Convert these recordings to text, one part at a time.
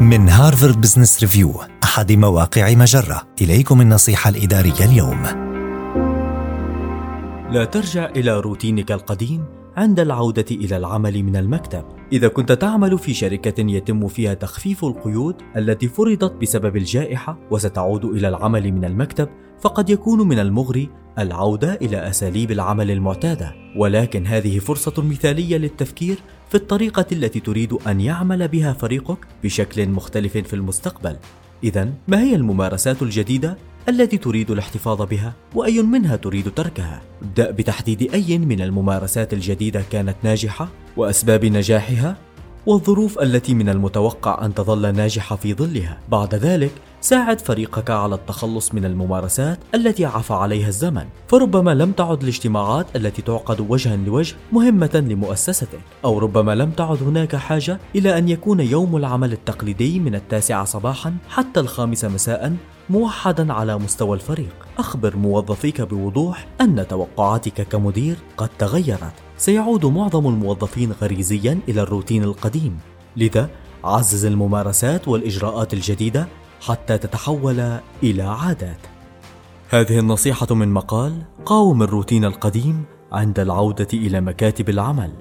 من Harvard Business Review أحد مواقع مجرة. إليكم النصيحة الإدارية اليوم. لا ترجع إلى روتينك القديم عند العودة إلى العمل من المكتب. إذا كنت تعمل في شركة يتم فيها تخفيف القيود التي فرضت بسبب الجائحة وستعود إلى العمل من المكتب، فقد يكون من المغري العودة إلى أساليب العمل المعتادة، ولكن هذه فرصة مثالية للتفكير في الطريقة التي تريد أن يعمل بها فريقك بشكل مختلف في المستقبل. إذا ما هي الممارسات الجديدة التي تريد الاحتفاظ بها وأي منها تريد تركها؟ ابدأ بتحديد أي من الممارسات الجديدة كانت ناجحة وأسباب نجاحها والظروف التي من المتوقع أن تظل ناجحة في ظلها. بعد ذلك ساعد فريقك على التخلص من الممارسات التي عفى عليها الزمن فربما لم تعد الاجتماعات التي تعقد وجها لوجه مهمة لمؤسستك أو ربما لم تعد هناك حاجة إلى أن يكون يوم العمل التقليدي من التاسعة صباحا حتى الخامسة مساء موحدا على مستوى الفريق. أخبر موظفيك بوضوح أن توقعاتك كمدير قد تغيرت. سيعود معظم الموظفين غريزيا إلى الروتين القديم. لذا عزز الممارسات والإجراءات الجديدة حتى تتحول إلى عادات. هذه النصيحة من مقال قاوم الروتين القديم عند العودة إلى مكاتب العمل.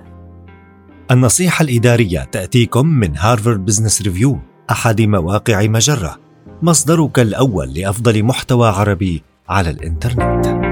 النصيحة الإدارية تأتيكم من Harvard Business Review أحد مواقع مجرة مصدرك الأول لأفضل محتوى عربي على الإنترنت.